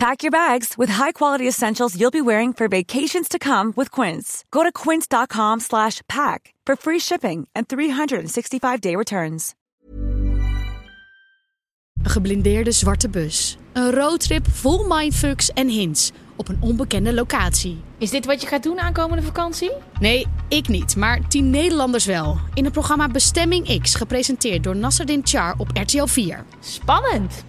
Pack your bags with high-quality essentials you'll be wearing for vacations to come with Quince. Go to quince.com slash pack for free shipping and 365-day returns. Een geblindeerde zwarte bus. Een roadtrip vol mindfucks en hints op een onbekende locatie. Is dit wat je gaat doen aankomende vakantie? Nee, ik niet, maar tien Nederlanders wel. In het programma Bestemming X, gepresenteerd door Nasserdin Char op RTL 4. Spannend!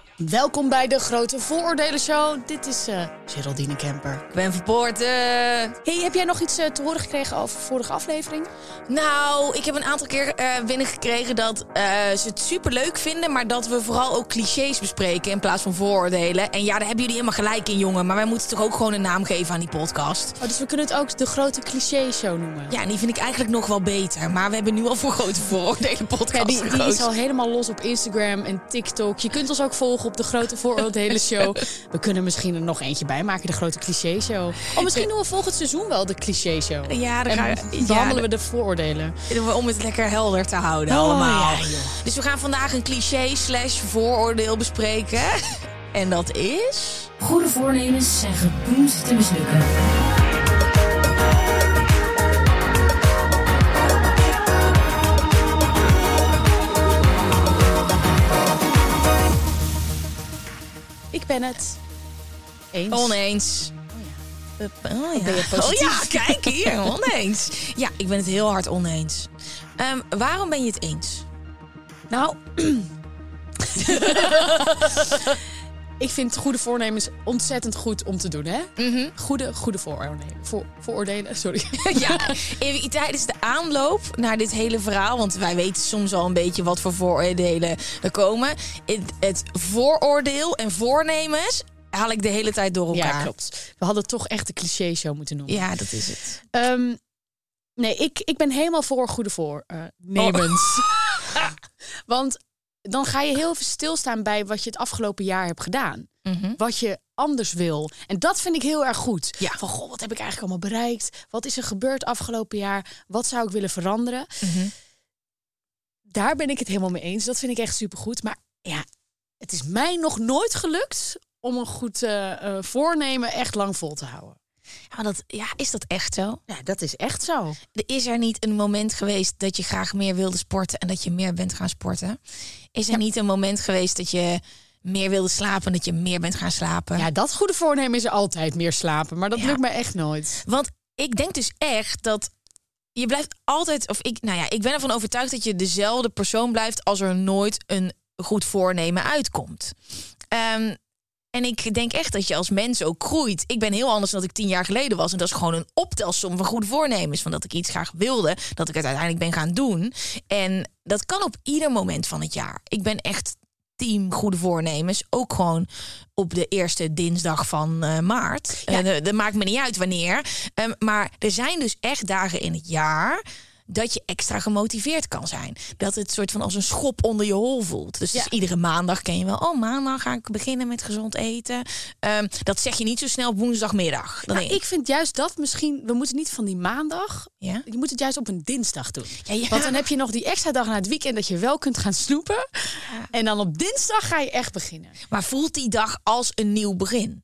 Welkom bij de Grote Vooroordelen Show. Dit is eh Geraldine Kemper. Ik ben verpoort. eh. Hey, heb jij nog iets eh, te horen gekregen over vorige aflevering? Nou, ik heb een aantal keer eh, binnengekregen dat ze het super leuk vinden, maar dat we vooral ook clichés bespreken in plaats van vooroordelen. En ja, daar hebben jullie helemaal gelijk in, jongen. Maar wij moeten toch ook gewoon een naam geven aan die podcast. Oh, dus we kunnen het ook de Grote Cliché Show noemen. Ja, en die vind ik eigenlijk nog wel beter. Maar we hebben nu al voor grote vooroordelen podcast Ja, die, die is al helemaal los op Instagram en TikTok. Je kunt ons ook volgen op de Grote Vooroordelen Show. We kunnen misschien er nog eentje bij maken, de Grote Cliché Show. Of misschien doen we volgend seizoen wel de Cliché Show. Ja, dan en ga- ja, behandelen we de vooroordelen. Om het lekker helder te houden Oh, allemaal. ja, dus we gaan vandaag een cliché slash vooroordeel bespreken. En dat is... Goede voornemens zijn gedoemd te mislukken. Ben het. Eens. Oneens. Oh ja. je positief? oh ja, kijk hier, oneens. Ja, ik ben het heel hard oneens. Ehm, waarom ben je het eens? Nou, ik vind goede voornemens ontzettend goed om te doen, hè? Goede, goede vooroordelen. Voor, vooroordelen, sorry. ja, even tijdens de aanloop naar dit hele verhaal, want wij weten soms al een beetje wat voor vooroordelen er komen. Het, het vooroordeel en voornemens haal ik de hele tijd door elkaar. Ja, klopt. We hadden toch echt de cliché show moeten noemen. Ja, dat is het. Ehm, nee, ik, ik ben helemaal voor goede voornemens. Want dan ga je heel veel stilstaan bij wat je het afgelopen jaar hebt gedaan. Wat je anders wil. En dat vind ik heel erg goed. Ja. Van, goh, wat heb ik eigenlijk allemaal bereikt? Wat is er gebeurd afgelopen jaar? Wat zou ik willen veranderen? Daar ben ik het helemaal mee eens. Dat vind ik echt supergoed. Maar ja, het is mij nog nooit gelukt om een goed eh, eh, voornemen echt lang vol te houden. Ja, dat, ja, is dat echt zo? Ja, dat is echt zo. Is er niet een moment geweest dat je graag meer wilde sporten en dat je meer bent gaan sporten? Is er niet een moment geweest dat je meer wilde slapen en dat je meer bent gaan slapen? Ja, dat goede voornemen is er altijd meer slapen. Maar dat Ja. lukt mij echt nooit. Want ik denk dus echt dat je blijft altijd, of ik, nou ja, ik ben ervan overtuigd dat je dezelfde persoon blijft als er nooit een goed voornemen uitkomt. Ehm, en ik denk echt dat je als mens ook groeit. Ik ben heel anders dan dat ik tien jaar geleden was. En dat is gewoon een optelsom van goede voornemens. Van dat ik iets graag wilde, dat ik het uiteindelijk ben gaan doen. En dat kan op ieder moment van het jaar. Ik ben echt team goede voornemens. Ook gewoon op de eerste dinsdag van eh, maart. Ja. Dat- dat maakt me niet uit wanneer. Ehm, maar er zijn dus echt dagen in het jaar dat je extra gemotiveerd kan zijn. Dat het soort van als een schop onder je hol voelt. Dus, Ja. dus iedere maandag ken je wel. Oh, maandag ga ik beginnen met gezond eten. Ehm, dat zeg je niet zo snel op woensdagmiddag. Dan Nou, ik vind juist dat misschien... We moeten niet van die maandag... Ja? Je moet het juist op een dinsdag doen. Ja, ja. Want dan heb je nog die extra dag na het weekend... dat je wel kunt gaan snoepen. En dan op dinsdag ga je echt beginnen. Maar voelt die dag als een nieuw begin?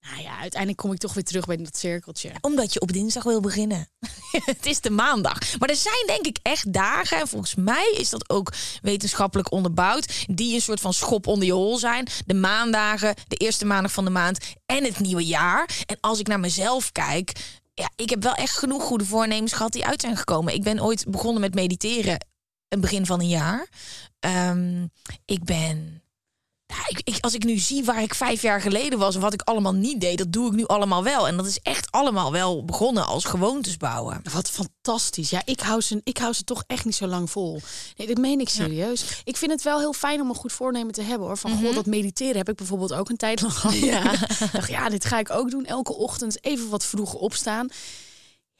Nou ja, uiteindelijk kom ik toch weer terug bij dat cirkeltje. Omdat je op dinsdag wil beginnen. het is de maandag. Maar er zijn denk ik echt dagen, en volgens mij is dat ook wetenschappelijk onderbouwd, die een soort van schop onder je hol zijn. De maandagen, de eerste maandag van de maand en het nieuwe jaar. En als ik naar mezelf kijk, ja, ik heb wel echt genoeg goede voornemens gehad die uit zijn gekomen. Ik ben ooit begonnen met mediteren, een begin van een jaar. Ehm, ik ben Ja, ik, ik, als ik nu zie waar ik vijf jaar geleden was... en wat ik allemaal niet deed, dat doe ik nu allemaal wel. En dat is echt allemaal wel begonnen als gewoontes bouwen. Wat fantastisch. Ja, ik hou, ze, ik hou ze toch echt niet zo lang vol. Nee, dit meen ik serieus. Ik vind het wel heel fijn om een goed voornemen te hebben. hoor. Van, goh, dat mediteren heb ik bijvoorbeeld ook een tijd lang gehad. Ja. dacht, ja, dit ga ik ook doen. Elke ochtend even wat vroeger opstaan.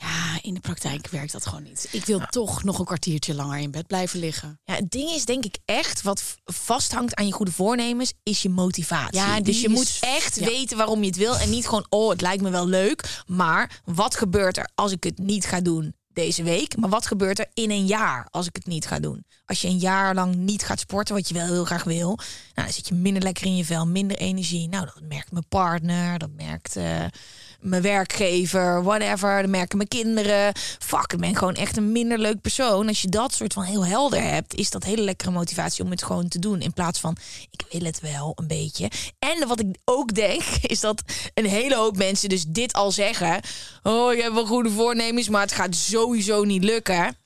Ja, in de praktijk werkt dat gewoon niet. Ik wil toch nog een kwartiertje langer in bed blijven liggen. Ja, het ding is denk ik echt, wat vasthangt aan je goede voornemens, is je motivatie. Ja, dus je is- moet echt ja. weten waarom je het wil. En niet gewoon, oh, het lijkt me wel leuk. Maar wat gebeurt er als ik het niet ga doen deze week? Maar wat gebeurt er in een jaar als ik het niet ga doen? Als je een jaar lang niet gaat sporten, wat je wel heel graag wil, nou, dan zit je minder lekker in je vel, minder energie. Nou, dat merkt mijn partner, dat merkt eh, mijn werkgever, whatever. Dat merken mijn kinderen. Fuck, ik ben gewoon echt een minder leuk persoon. Als je dat soort van heel helder hebt, is dat hele lekkere motivatie om het gewoon te doen. In plaats van, ik wil het wel een beetje. En wat ik ook denk, is dat een hele hoop mensen dus dit al zeggen. Oh, je hebt wel goede voornemens, maar het gaat sowieso niet lukken.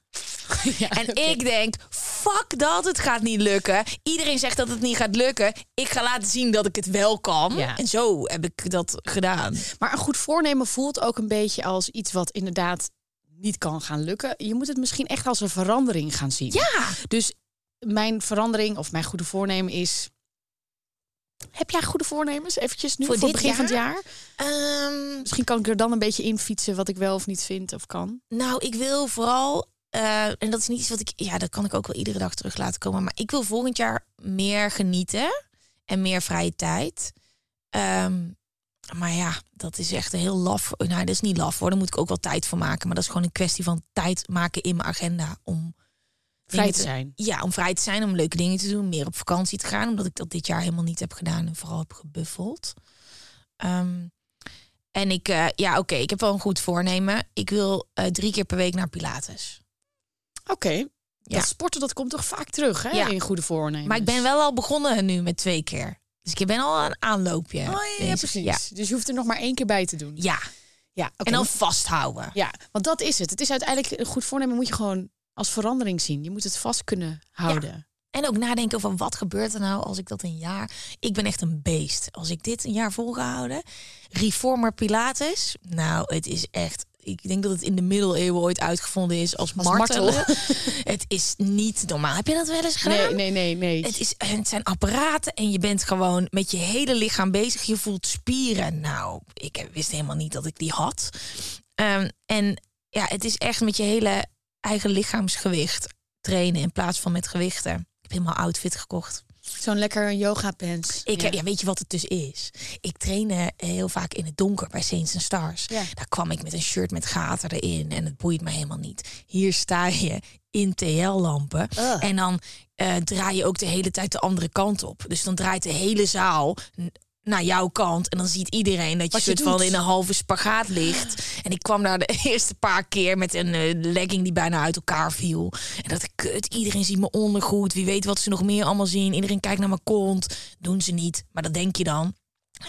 En ik denk, fuck dat, het gaat niet lukken. Iedereen zegt dat het niet gaat lukken. Ik ga laten zien dat ik het wel kan. Ja. En zo heb ik dat gedaan. Maar een goed voornemen voelt ook een beetje als iets wat inderdaad niet kan gaan lukken. Je moet het misschien echt als een verandering gaan zien. Ja, Dus mijn verandering of mijn goede voornemen is. Heb jij goede voornemens? Eventjes nu Voor voor, dit het begin van het jaar? jaar. Ehm, Misschien kan ik er dan een beetje in fietsen wat ik wel of niet vind of kan. nou, ik wil vooral... eh, en dat is niet iets wat ik... Ja, dat kan ik ook wel iedere dag terug laten komen. Maar ik wil volgend jaar meer genieten. En meer vrije tijd. Ehm, maar ja, dat is echt een heel laf... Nou, dat is niet laf hoor. Daar moet ik ook wel tijd voor maken. Maar dat is gewoon een kwestie van tijd maken in mijn agenda. Om Vrij te zijn. Ja, om vrij te zijn, om leuke dingen te doen, meer op vakantie te gaan, omdat ik dat dit jaar helemaal niet heb gedaan en vooral heb gebuffeld. Ehm, en ik, eh, ja, oké, ik heb wel een goed voornemen. Ik wil eh, drie keer per week naar Pilates. Oké. Ja. Dat sporten dat komt toch vaak terug hè? Ja. in goede voornemens. Maar ik ben wel al begonnen nu met twee keer. Dus ik ben al een aanloopje. Oh, ja, precies. Dus je hoeft er nog maar één keer bij te doen. ja. Ja. En dan vasthouden. Ja, want dat is het. Het is uiteindelijk een goed voornemen moet je gewoon als verandering zien. Je moet het vast kunnen houden. En ook nadenken over wat gebeurt er nou als ik dat een jaar... Ik ben echt een beest. Als ik dit een jaar volgehouden. Reformer Pilates. Nou, het is echt... Ik denk dat het in de middeleeuwen ooit uitgevonden is als, Als martelen. martel. het is niet normaal. Heb je dat wel eens gedaan? Nee, nee, nee, nee. Het, is, het zijn apparaten en je bent gewoon met je hele lichaam bezig. Je voelt spieren. Nou, ik wist helemaal niet dat ik die had. Ehm, en ja, het is echt met je hele eigen lichaamsgewicht trainen in plaats van met gewichten. Ik heb helemaal outfit gekocht. Zo'n lekker yoga pants. Ik, ja. weet je wat het dus is? Ik trainde heel vaak in het donker bij Saints and Stars. Ja. Daar kwam ik met een shirt met gaten erin en het boeit me helemaal niet. Hier sta je in TL-lampen en dan eh, draai je ook de hele tijd de andere kant op. Dus dan draait de hele zaal naar jouw kant en dan ziet iedereen dat je, je soort van in een halve spagaat ligt. En ik kwam daar de eerste paar keer met een eh, legging die bijna uit elkaar viel. En dat ik kut, iedereen ziet me ondergoed. Wie weet wat ze nog meer allemaal zien. Iedereen kijkt naar mijn kont. Doen ze niet, maar dat denk je dan.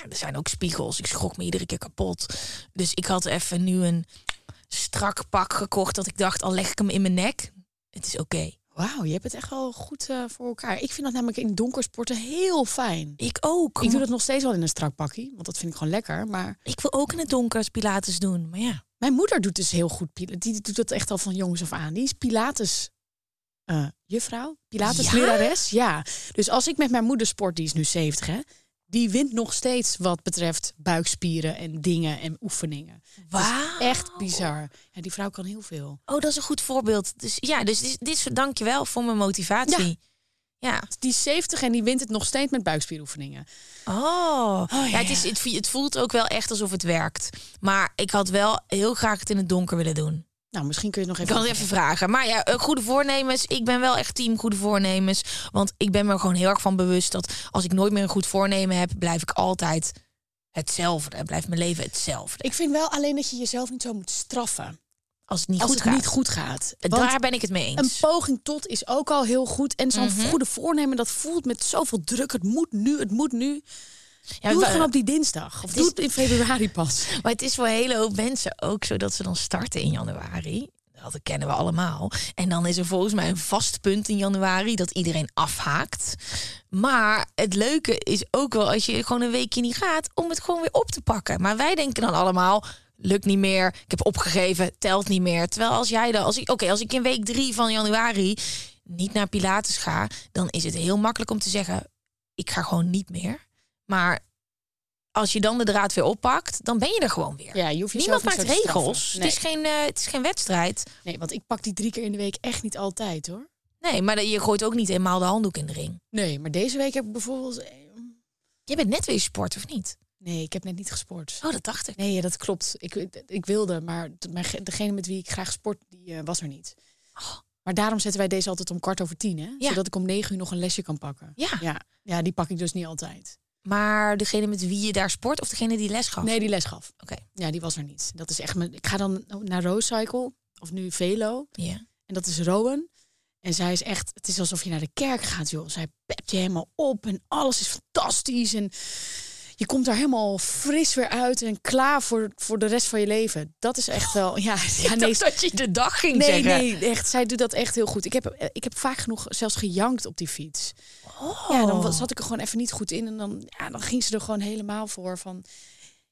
Er zijn ook spiegels. Ik schrok me iedere keer kapot. Dus ik had even nu een strak pak gekocht dat ik dacht, al leg ik hem in mijn nek. Het is oké. Wauw, je hebt het echt wel goed eh, voor elkaar. Ik vind dat namelijk in donker sporten heel fijn. Ik ook. Ik doe dat nog steeds wel in een strak pakje, want dat vind ik gewoon lekker. Maar Ik wil ook in het donker Pilates doen. Maar ja. mijn moeder doet dus heel goed. pila- Die doet dat echt al van jongs af aan. Die is Pilates eh, juffrouw, Pilates Ja? lerares. Ja. Dus als ik met mijn moeder sport, die is nu 70 hè, die wint nog steeds wat betreft buikspieren en dingen en oefeningen. Wauw. Echt bizar. Ja, die vrouw kan heel veel. Oh, dat is een goed voorbeeld. Dus ja, dus dit, dit is dank je wel voor mijn motivatie. Ja. Die is 70 en die wint het nog steeds met buikspieroefeningen. Oh. ja. ja, het, is, het, het voelt ook wel echt alsof het werkt. Maar ik had wel heel graag het in het donker willen doen. Nou, misschien kun je het nog Ik even. kan het even vragen. Maar ja, eh, goede voornemens. Ik ben wel echt team goede voornemens. Want ik ben me er gewoon heel erg van bewust dat als ik nooit meer een goed voornemen heb, blijf ik altijd hetzelfde. Blijft mijn leven hetzelfde. Ik vind wel alleen dat je jezelf niet zo moet straffen Als het niet als goed het gaat. niet goed gaat. Want Daar ben ik het mee een eens. poging tot is ook al heel goed. En zo'n Mhm. goede voornemen, dat voelt met zoveel druk. Het moet nu, het moet nu. Ja, doe het gewoon op die dinsdag. Of Het doe het in februari pas. Maar het is voor een hele hoop mensen ook zo dat ze dan starten in januari. dat kennen we allemaal. En dan is er volgens mij een vast punt in januari dat iedereen afhaakt. Maar het leuke is ook wel als je gewoon een weekje niet gaat, om het gewoon weer op te pakken. Maar wij denken dan allemaal. Lukt niet meer. Ik heb opgegeven. Telt niet meer. Terwijl als jij dan, als ik, oké, als ik in week drie van januari niet naar Pilates ga, dan is het heel makkelijk om te zeggen: ik ga gewoon niet meer. Maar als je dan de draad weer oppakt, dan ben je er gewoon weer. Ja, je hoeft Niemand maakt niet regels. Het, is geen, eh, het is geen wedstrijd. Nee, want ik pak die drie keer in de week echt niet altijd hoor. Nee, maar je gooit ook niet eenmaal de handdoek in de ring. Nee, maar deze week heb ik bijvoorbeeld... Je bent net weer sport, of niet? Nee, ik heb net niet gesport. Oh, dat dacht ik. Nee, ja, dat klopt. Ik, ik wilde, maar degene met wie ik graag sport, die eh, was er niet. Maar daarom zetten wij deze altijd om kwart over tien, hè? Oh. Ja. Zodat ik om negen uur nog een lesje kan pakken. Ja. Ja, ja die pak ik dus niet altijd. Maar degene met wie je daar sport of degene die les gaf? Nee, die les gaf. Oké. Ja, die was er niet. Dat is echt mijn. Ik ga dan naar Roadcycle, of nu Velo. Ja. En dat is Rowan. En zij is echt, het is alsof je naar de kerk gaat, joh. Zij pept je helemaal op en alles is fantastisch. En je komt daar helemaal fris weer uit en klaar voor, voor de rest van je leven. Dat is echt wel, ja, nee, dat je de dag ging nee, zeggen. nee, echt. Zij doet dat echt heel goed. Ik heb, eh, ik heb vaak genoeg zelfs gejankt op die fiets. Oh. Ja, dan wa- zat ik er gewoon even niet goed in en dan, ja, dan ging ze er gewoon helemaal voor van.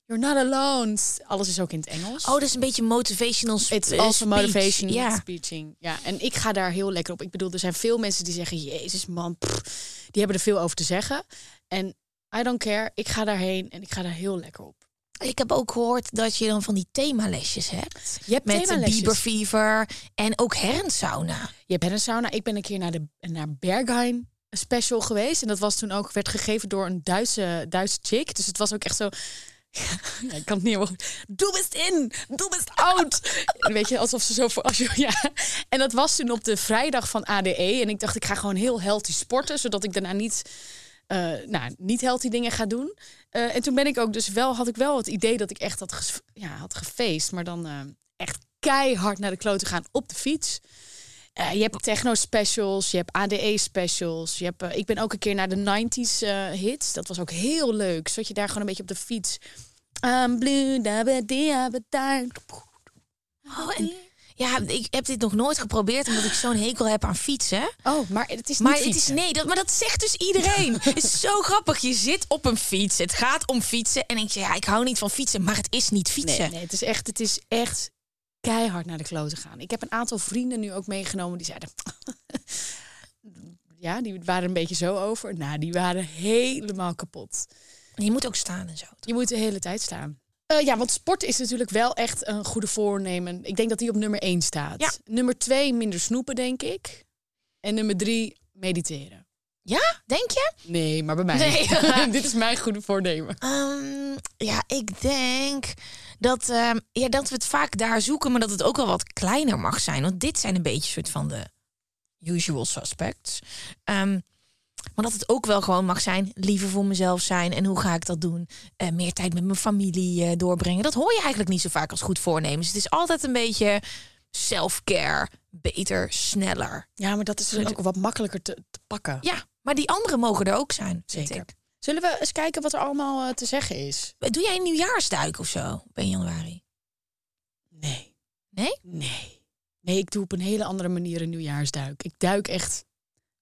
You're not alone. Alles is ook in het Engels. Oh, dat is een beetje motivational sp- It's also speech. motivation Ja. speeching. Ja, en ik ga daar heel lekker op. Ik bedoel, er zijn veel mensen die zeggen: Jezus, man, pff, die hebben er veel over te zeggen. En I don't care. Ik ga daarheen en ik ga daar heel lekker op. Ik heb ook gehoord dat je dan van die themalesjes hebt. Je hebt Met. Bieber Fever en ook herrensauna. Je bent een sauna. Ik ben een keer naar de naar Berghain special geweest. En dat was toen ook, werd gegeven door een Duitse, Duitse chick. Dus het was ook echt zo. Ja, ik kan het niet helemaal goed. Du bist in, du bist out. Weet je, alsof ze zo voor als je, ja. En dat was toen op de vrijdag van ADE. En ik dacht, ik ga gewoon heel healthy sporten, zodat ik daarna niet, eh, nou, niet healthy dingen ga doen. Eh, en toen ben ik ook dus wel, had ik wel het idee dat ik echt had, ja, had gefeest, maar dan eh, echt keihard naar de kloten gaan op de fiets. Eh, je hebt techno specials, je hebt ADE specials. Je hebt, eh, ik ben ook een keer naar de 90s eh, hits. Dat was ook heel leuk. Zodat je daar gewoon een beetje op de fiets. I'm blue, da ba dia ba da. Oh, en, ja, ik heb dit nog nooit geprobeerd omdat ik zo'n hekel heb aan fietsen. Oh, maar het is Maar niet het is nee, dat, maar dat zegt dus iedereen. het is zo grappig. Je zit op een fiets. Het gaat om fietsen. En ik zeg, ja, ik hou niet van fietsen, maar het is niet fietsen. Nee, nee, het is echt, het is echt keihard naar de kloten gaan. Ik heb een aantal vrienden nu ook meegenomen die zeiden. ja, die waren een beetje zo over. Nou, die waren helemaal kapot. Je moet ook staan en zo. Je moet de hele tijd staan. Eh, ja, want sport is natuurlijk wel echt een goede voornemen. Ik denk dat die op nummer 1 staat. Ja. Nummer 2 minder snoepen, denk ik. En nummer 3 mediteren. Ja, denk je? Nee, maar bij mij. Nee. Dit is mijn goede voornemen. Ehm, ja, ik denk dat, ehm, ja, dat we het vaak daar zoeken, maar dat het ook wel wat kleiner mag zijn. Want dit zijn een beetje soort van de usual suspects. Ehm, maar dat het ook wel gewoon mag zijn, liever voor mezelf zijn. En hoe ga ik dat doen? Eh, meer tijd met mijn familie eh, doorbrengen. Dat hoor je eigenlijk niet zo vaak als goed voornemens. Het is altijd een beetje self-care. Beter, sneller. Ja, maar dat is dus ook wat makkelijker te, te pakken. Ja, maar die andere mogen er ook zijn. Zeker. ik. Zullen we eens kijken wat er allemaal eh, te zeggen is? Doe jij een nieuwjaarsduik of zo op 1 januari? Nee. Nee? Nee. Nee, ik doe op een hele andere manier een nieuwjaarsduik. Ik duik echt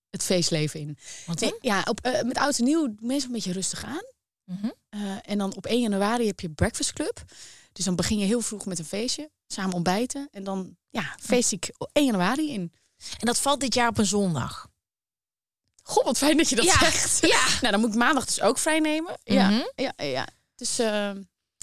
het feestleven in. Want Nee, ja, op, eh, met oud en nieuw meestal een beetje rustig aan. Mhm. Eh, en dan op 1 januari heb je Breakfast Club. Dus dan begin je heel vroeg met een feestje. Samen ontbijten. En dan ja, feest ik op 1 januari in. En dat valt dit jaar op een zondag. Goh, wat fijn dat je dat Ja, zegt. ja. Nou, dan moet ik maandag dus ook vrij nemen. Ja, Mhm. ja, ja. Dus, eh,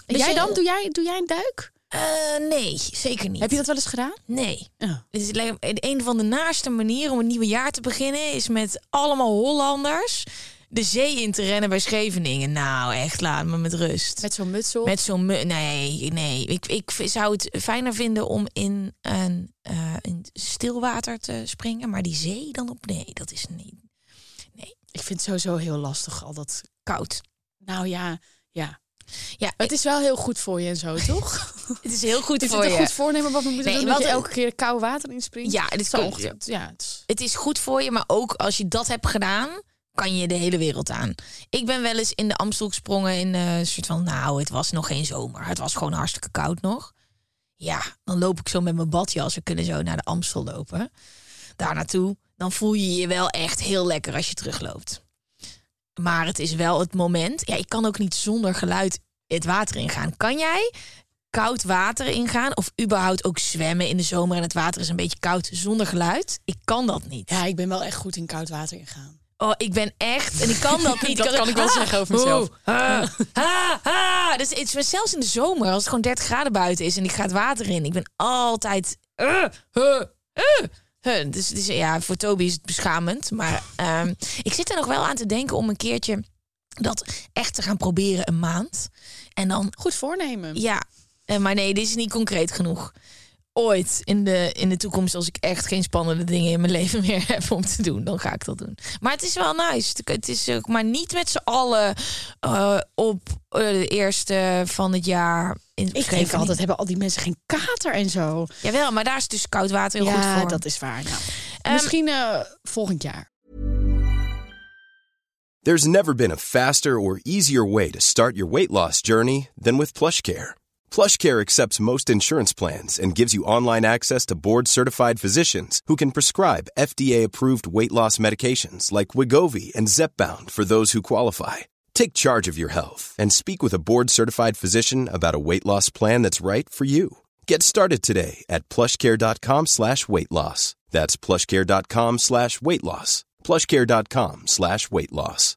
Dus jij dan? Doe jij, doe jij een duik? Eh, nee, zeker niet. Heb je dat wel eens gedaan? Nee. Ja. Lijkt me- een van de naaste manieren om een nieuwe jaar te beginnen is met allemaal Hollanders de zee in te rennen bij Scheveningen. Nou, echt, laat me met rust. Met zo'n muts op? Met zo'n mu- nee, nee. Ik, ik zou het fijner vinden om in een, in stilwater te springen, maar die zee dan op nee, dat is niet Ik vind het sowieso heel lastig, al dat... koud. Nou ja, ja. Ja, Het is wel heel goed voor je en zo, toch? het is heel goed Is voor het een je. goed voornemen wat we moeten Nee, doen? Dat je elke keer koud water inspringt? Ja, dit is goed. Ja, het is- het is goed voor je, maar ook als je dat hebt gedaan, kan je de hele wereld aan. Ik ben wel eens in de Amstel gesprongen in een soort van, nou, het was nog geen zomer. Het was gewoon hartstikke koud nog. Ja, dan loop ik zo met mijn badjas. We kunnen zo naar de Amstel lopen. Daar naartoe. Dan voel je je wel echt heel lekker als je terugloopt. Maar het is wel het moment. Ja, ik kan ook niet zonder geluid het water ingaan. Kan jij koud water ingaan? Of überhaupt ook zwemmen in de zomer en het water is een beetje koud zonder geluid? Ik kan dat niet. Ja, ik ben wel echt goed in koud water ingaan. Oh, ik ben echt. En ik kan dat niet. Dat kan ik wel zeggen over mezelf. Ah, ah, ah. Dus het is zelfs in de zomer, als het gewoon 30 graden buiten is en ik ga het water in. Ik ben altijd. Uh, uh, uh. Dus, dus ja, voor Toby is het beschamend. Maar um, ik zit er nog wel aan te denken om een keertje dat echt te gaan proberen een maand. En dan. Goed voornemen. Ja, maar nee, dit is niet concreet genoeg ooit in de, in de toekomst, als ik echt geen spannende dingen in mijn leven meer heb om te doen, dan ga ik dat doen. Maar het is wel nice. Het is ook maar niet met z'n allen uh, op uh, de eerste van het jaar. In ik denk altijd, hebben al die mensen geen kater en zo. Jawel, maar daar is dus koud water heel ja, goed voor. Ja, dat is waar. Nou, um, misschien uh, volgend jaar. There's never been a faster or easier way to start your weight loss journey than with PlushCare. PlushCare accepts most insurance plans and gives you online access to board-certified physicians who can prescribe FDA-approved weight loss medications like Wigovi and Zepbound for those who qualify. Take charge of your health and speak with a board-certified physician about a weight loss plan that's right for you. Get started today at plushcare.com slash weight loss. That's plushcare.com slash weight loss. plushcare.com slash weight loss.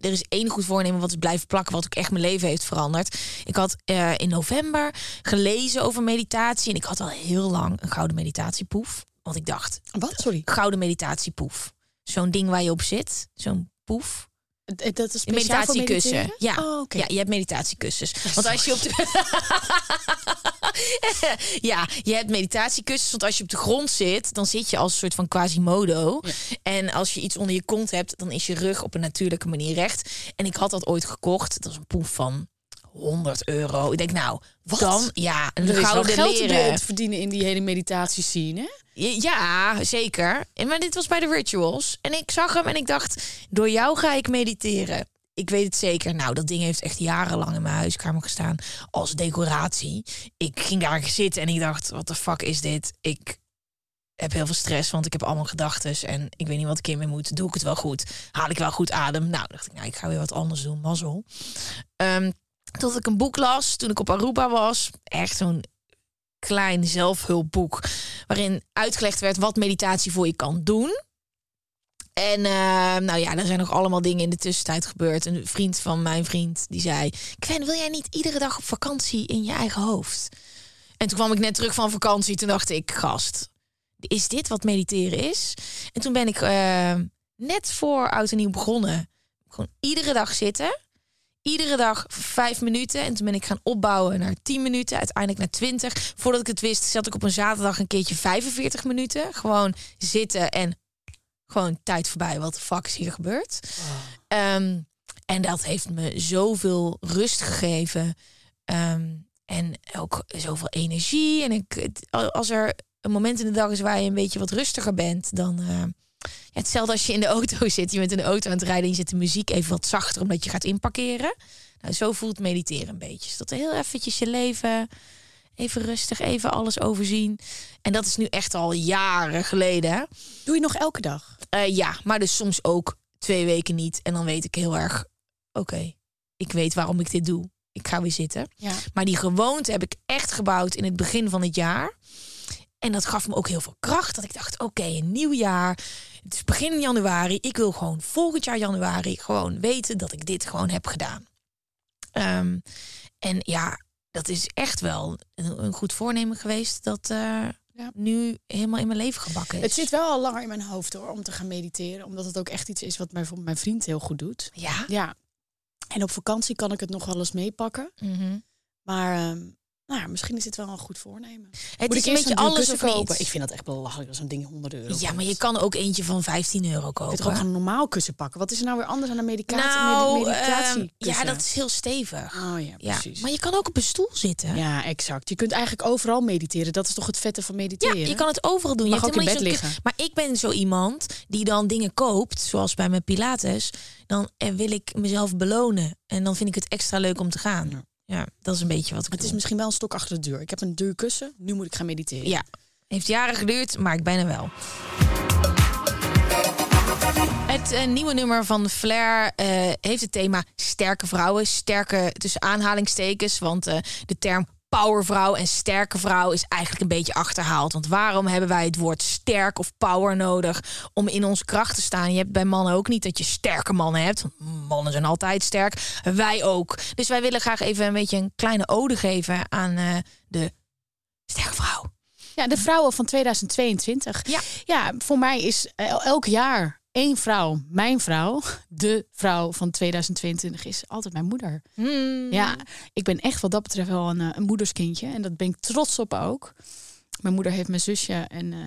er is één goed voornemen wat is blijven plakken, wat ook echt mijn leven heeft veranderd. Ik had uh, in november gelezen over meditatie en ik had al heel lang een gouden meditatiepoef. Want ik dacht, wat? Sorry. Gouden meditatiepoef. Zo'n ding waar je op zit, zo'n poef. Dat is een meditatiekussen. Ja. Oh, okay. ja, je hebt meditatiekussens. Want als je op de ja, je hebt meditatiekussens. Want als je op de grond zit, dan zit je als een soort van quasimodo. Ja. En als je iets onder je kont hebt, dan is je rug op een natuurlijke manier recht. En ik had dat ooit gekocht. Dat was een poef van 100 euro. Ik denk, nou, Wat? dan ja, een er is gouden geld leren. te verdienen in die hele meditatie scene. Ja, zeker. En maar dit was bij de rituals. En ik zag hem en ik dacht, door jou ga ik mediteren. Ik weet het zeker. Nou, dat ding heeft echt jarenlang in mijn huiskamer gestaan als decoratie. Ik ging daar zitten en ik dacht, wat de fuck is dit? Ik heb heel veel stress, want ik heb allemaal gedachten en ik weet niet wat ik in mee moet. Doe ik het wel goed? Haal ik wel goed adem? Nou, dacht ik, nou, ik ga weer wat anders doen. Mazzel. Um, tot ik een boek las toen ik op Aruba was. Echt zo'n klein zelfhulpboek. Waarin uitgelegd werd wat meditatie voor je kan doen. En uh, nou ja, er zijn nog allemaal dingen in de tussentijd gebeurd. Een vriend van mijn vriend die zei: Gwen, wil jij niet iedere dag op vakantie in je eigen hoofd? En toen kwam ik net terug van vakantie. Toen dacht ik: Gast, is dit wat mediteren is? En toen ben ik uh, net voor oud en nieuw begonnen. Gewoon iedere dag zitten iedere dag vijf minuten. En toen ben ik gaan opbouwen naar 10 minuten. Uiteindelijk naar 20. Voordat ik het wist, zat ik op een zaterdag een keertje 45 minuten. Gewoon zitten en gewoon tijd voorbij. Wat de fuck is hier gebeurd? Oh. Um, en dat heeft me zoveel rust gegeven. Um, en ook zoveel energie. En ik, als er een moment in de dag is waar je een beetje wat rustiger bent, dan. Uh, ja, hetzelfde als je in de auto zit. Je bent in de auto aan het rijden en je zet de muziek even wat zachter omdat je gaat inparkeren. Nou, zo voelt mediteren een beetje. Dus dat heel eventjes je leven even rustig, even alles overzien. En dat is nu echt al jaren geleden. Doe je nog elke dag? Uh, ja, maar dus soms ook twee weken niet. En dan weet ik heel erg, oké, ik weet waarom ik dit doe. Ik ga weer zitten. Ja. Maar die gewoonte heb ik echt gebouwd in het begin van het jaar. En dat gaf me ook heel veel kracht. Dat ik dacht, oké, okay, een nieuw jaar. Het is begin januari. Ik wil gewoon volgend jaar januari gewoon weten dat ik dit gewoon heb gedaan. Um, en ja, dat is echt wel een, een goed voornemen geweest. Dat uh, ja. nu helemaal in mijn leven gebakken is. Het zit wel al langer in mijn hoofd hoor, om te gaan mediteren. Omdat het ook echt iets is wat mijn, mijn vriend heel goed doet. Ja? Ja. En op vakantie kan ik het nog wel eens meepakken. Mm -hmm. Maar um, nou ja, misschien is dit wel een goed voornemen. Het Moet is ik een beetje alles of kopen? Ik vind dat echt belachelijk als zo'n ding 100 euro Ja, maar je kan ook eentje van 15 euro Je kopen. kunt toch ook een normaal kussen pakken. Wat is er nou weer anders aan een medicatie? nou, ehm, ja, dat is heel stevig. Oh ja, Ja, precies. maar je kan ook op een stoel zitten. Ja, exact. Je kunt eigenlijk overal mediteren. Dat is toch het vette van Ja, mediteren? je kan het overal doen. Mag je hebt ook in bed liggen. Maar ik ben zo iemand die dan dingen koopt, zoals bij mijn Pilates. Dan eh, wil ik mezelf belonen. En dan vind ik het extra leuk om te gaan. Ja. Ja, dat is een beetje wat ik Het is misschien wel een stok achter de deur. Ik heb een duur kussen. Nu moet ik gaan mediteren. Ja, heeft jaren geduurd, maar ik ben er wel. Het eh, nieuwe nummer van Flair eh, heeft het thema sterke vrouwen. Sterke tussen aanhalingstekens, want eh, de term powervrouw en sterke vrouw is eigenlijk een beetje achterhaald. Want waarom hebben wij het woord sterk of power nodig om in onze kracht te staan? Je hebt bij mannen ook niet dat je sterke mannen hebt. want Mannen zijn altijd sterk. Wij ook. Dus wij willen graag even een beetje een kleine ode geven aan eh, de sterke vrouw. Ja, de vrouwen van 2022. Ja. ja voor mij is el- elk jaar één vrouw, mijn vrouw, de vrouw van 2022 is altijd mijn moeder. Hmm. Ja, ik ben echt wat dat betreft wel een, eh, een moederskindje. En dat ben ik trots op ook. Mijn moeder heeft mijn zusje en eh,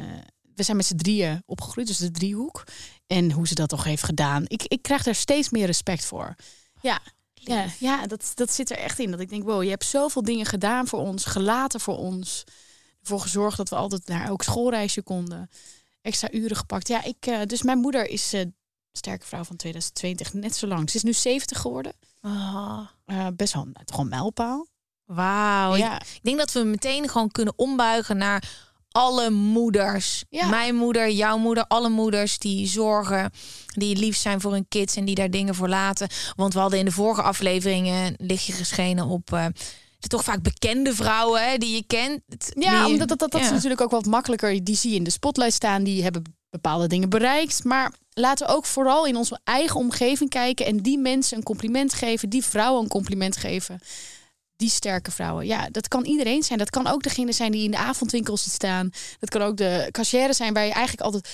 we zijn met z'n drieën opgegroeid, dus de driehoek. En hoe ze dat toch heeft gedaan. Ik, ik krijg daar steeds meer respect voor. Ja, ja, ja dat, dat zit er echt in. Dat ik denk, wow, je hebt zoveel dingen gedaan voor ons, gelaten voor ons. Ervoor gezorgd dat we altijd naar elk schoolreisje konden. Extra uren gepakt. Ja, ik, eh, dus mijn moeder is eh sterke vrouw van 2020, net zo lang. Ze is nu 70 geworden. Ah, Eh, best wel een mijlpaal. Wauw. ja. Ik denk dat we meteen gewoon kunnen ombuigen naar alle moeders. Ja. Mijn moeder, jouw moeder, alle moeders die zorgen, die lief zijn voor hun kids en die daar dingen voor laten. Want we hadden in de vorige afleveringen lichtje geschenen op de toch vaak bekende vrouwen hè, die je kent. Ja, Die- omdat dat, dat, dat is natuurlijk ook wat makkelijker. Die zie je in de spotlight staan, die hebben bepaalde dingen bereikt. Maar laten we ook vooral in onze eigen omgeving kijken en die mensen een compliment geven, die vrouwen een compliment geven. Die sterke vrouwen. Ja, dat kan iedereen zijn. Dat kan ook degene zijn die in de avondwinkel zit staan. Dat kan ook de cashier zijn waar je eigenlijk altijd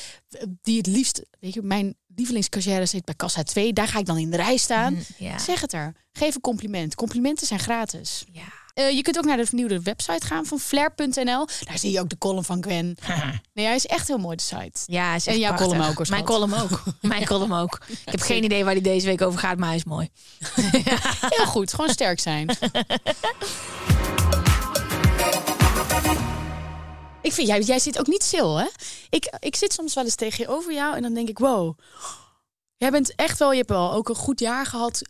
die het liefst. Weet je, mijn lievelingscashier zit bij kassa 2. Daar ga ik dan in de rij staan. Mm. Zeg het er. Geef een compliment. Complimenten zijn gratis. Ja. Eh, je kunt ook naar de vernieuwde website gaan van flair.nl. Daar zie je ook de column van Gwen. Nee, hij is echt heel mooi, de site. Ja, is En jouw prachtig. column ook, hoor, Mijn column ook. Mijn column ook. Ik heb geen idee waar die deze week over gaat, maar hij is mooi. Heel goed, gewoon sterk zijn. Ik vind, jij, jij zit ook niet stil, hè? Ik, ik zit soms wel eens tegenover jou en dan denk ik, wow. Jij bent echt wel, je hebt wel ook een goed jaar gehad,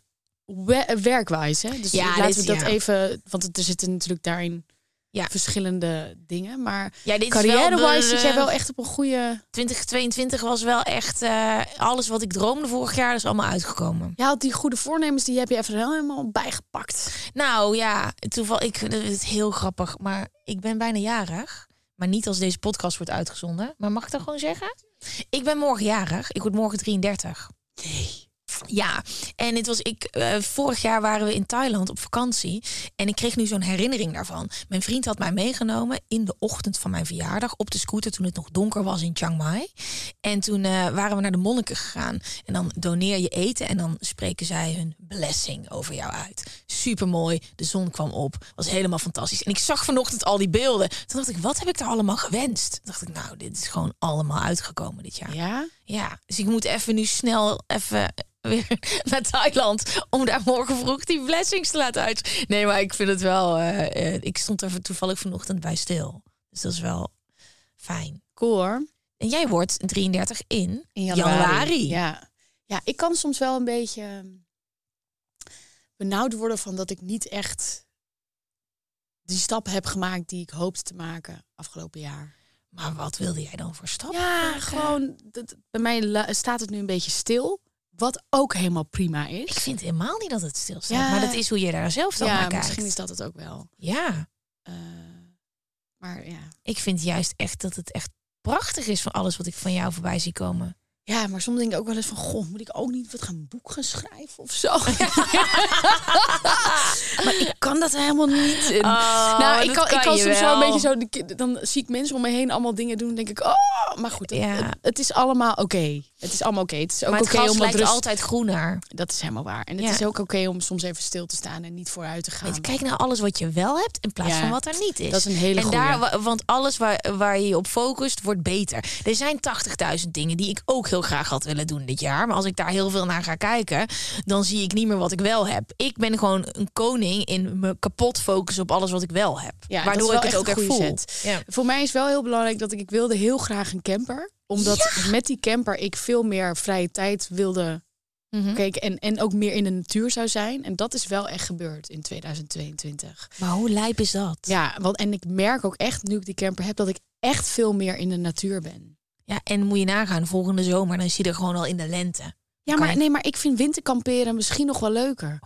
we- werkwijs, hè? Dus Ja, laten dit- we dat ja. even, want er zitten natuurlijk daarin Ja. verschillende dingen. Maar Ja, carrière-wise zit jij wel echt op een goede... 2022 was wel echt eh, alles wat ik droomde vorig jaar, is allemaal uitgekomen. Ja, had die goede voornemens, die heb je even helemaal bijgepakt. Nou ja, toeval, ik vind het heel grappig, maar ik ben bijna jarig. Maar niet als deze podcast wordt uitgezonden. Maar mag ik dat gewoon zeggen? Ik ben morgen jarig. Ik word morgen 33. Nee. Ja, en het was ik. eh, vorig jaar waren we in Thailand op vakantie. En ik kreeg nu zo'n herinnering daarvan. Mijn vriend had mij meegenomen in de ochtend van mijn verjaardag op de scooter toen het nog donker was in Chiang Mai. En toen eh, waren we naar de monniken gegaan. En dan doneer je eten en dan spreken zij hun blessing over jou uit. Super mooi. De zon kwam op. Was helemaal fantastisch. En ik zag vanochtend al die beelden. Toen dacht ik, wat heb ik daar allemaal gewenst? Toen dacht ik, nou, dit is gewoon allemaal uitgekomen dit jaar. Ja? Ja, dus ik moet even nu snel even weer naar Thailand om daar morgen vroeg die blessings te laten uit. Nee, maar ik vind het wel. eh, eh, ik stond er toevallig vanochtend bij stil, dus dat is wel fijn. Cool hoor. En jij wordt 33 in, In januari. Ja. ja, ik kan soms wel een beetje ehm, benauwd worden van dat ik niet echt die stap heb gemaakt die ik hoopte te maken afgelopen jaar. Maar wat wilde jij dan voor stap? Ja, maken? gewoon dat, bij mij staat het nu een beetje stil, wat ook helemaal prima is. Ik vind helemaal niet dat het stilstaat, Ja. maar dat is hoe je daar zelf dan ja, naar kijkt. misschien is dat het ook wel. Ja, Eh, maar ja. ik vind juist echt dat het echt prachtig is van alles wat ik van jou voorbij zie komen. Ja, maar soms denk ik ook wel eens van, goh, moet ik ook niet wat gaan boek gaan schrijven of zo? maar ik kan dat helemaal niet. En- nou, ik kan, ik kan soms zo wel. een beetje zo. Dan zie ik mensen om me heen allemaal dingen doen. denk ik, oh, maar goed. Het, Ja. het, het is allemaal oké. Het is allemaal oké. Het is ook oké gras om lijkt rust. altijd groener. Dat is helemaal waar. En het Ja. is ook oké om soms even stil te staan en niet vooruit te gaan. Weet, kijk naar alles wat je wel hebt in plaats van wat er niet is. dat is een hele en daar, wa- Want alles waar, waar je je op focust, wordt beter. Er zijn 80.000 dingen die ik ook heel graag had willen doen dit jaar. Maar als ik daar heel veel naar ga kijken, dan zie ik niet meer wat ik wel heb. Ik ben gewoon een koning in me kapot focussen op alles wat ik wel heb. Ja, waardoor ik het ook echt voel. Ja. Voor mij is wel heel belangrijk dat ik, ik wilde heel graag een camper. Omdat met die camper ik veel meer vrije tijd wilde Mhm. Kijk, en, en ook meer in de natuur zou zijn. En dat is wel echt gebeurd in 2022. Maar hoe lijp is dat? Ja, want, en ik merk ook echt, nu ik die camper heb, dat ik echt veel meer in de natuur ben. Ja, en moet je nagaan, volgende zomer, dan zie je er gewoon al in de lente. Ja, maar je- nee, maar ik vind winterkamperen misschien nog wel leuker.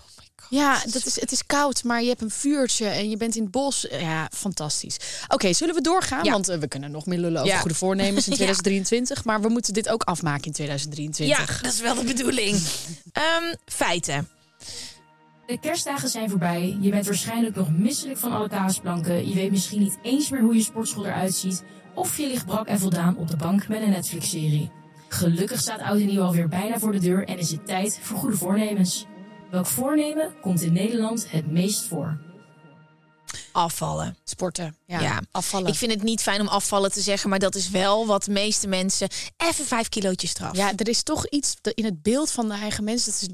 Ja, dat is, het is koud, maar je hebt een vuurtje en je bent in het bos. Ja, fantastisch. Oké, zullen we doorgaan? Ja. Want eh, we kunnen nog meer lullen over Ja. goede voornemens in Ja. 2023. Maar we moeten dit ook afmaken in 2023. Ja, dat is wel de bedoeling. Ehm, feiten. De kerstdagen zijn voorbij. Je bent waarschijnlijk nog misselijk van alle kaasplanken. Je weet misschien niet eens meer hoe je sportschool eruit ziet. Of je ligt brak en voldaan op de bank met een Netflix-serie. Gelukkig staat oud en nieuw alweer bijna voor de deur en is het tijd voor goede voornemens. Welk voornemen komt in Nederland het meest voor? Afvallen. Sporten. Ja, Ja. afvallen. Ik vind het niet fijn om afvallen te zeggen, maar dat is wel wat de meeste mensen... Even vijf kilootjes straf. Ja, er is toch iets in het beeld van de eigen mens. Dat is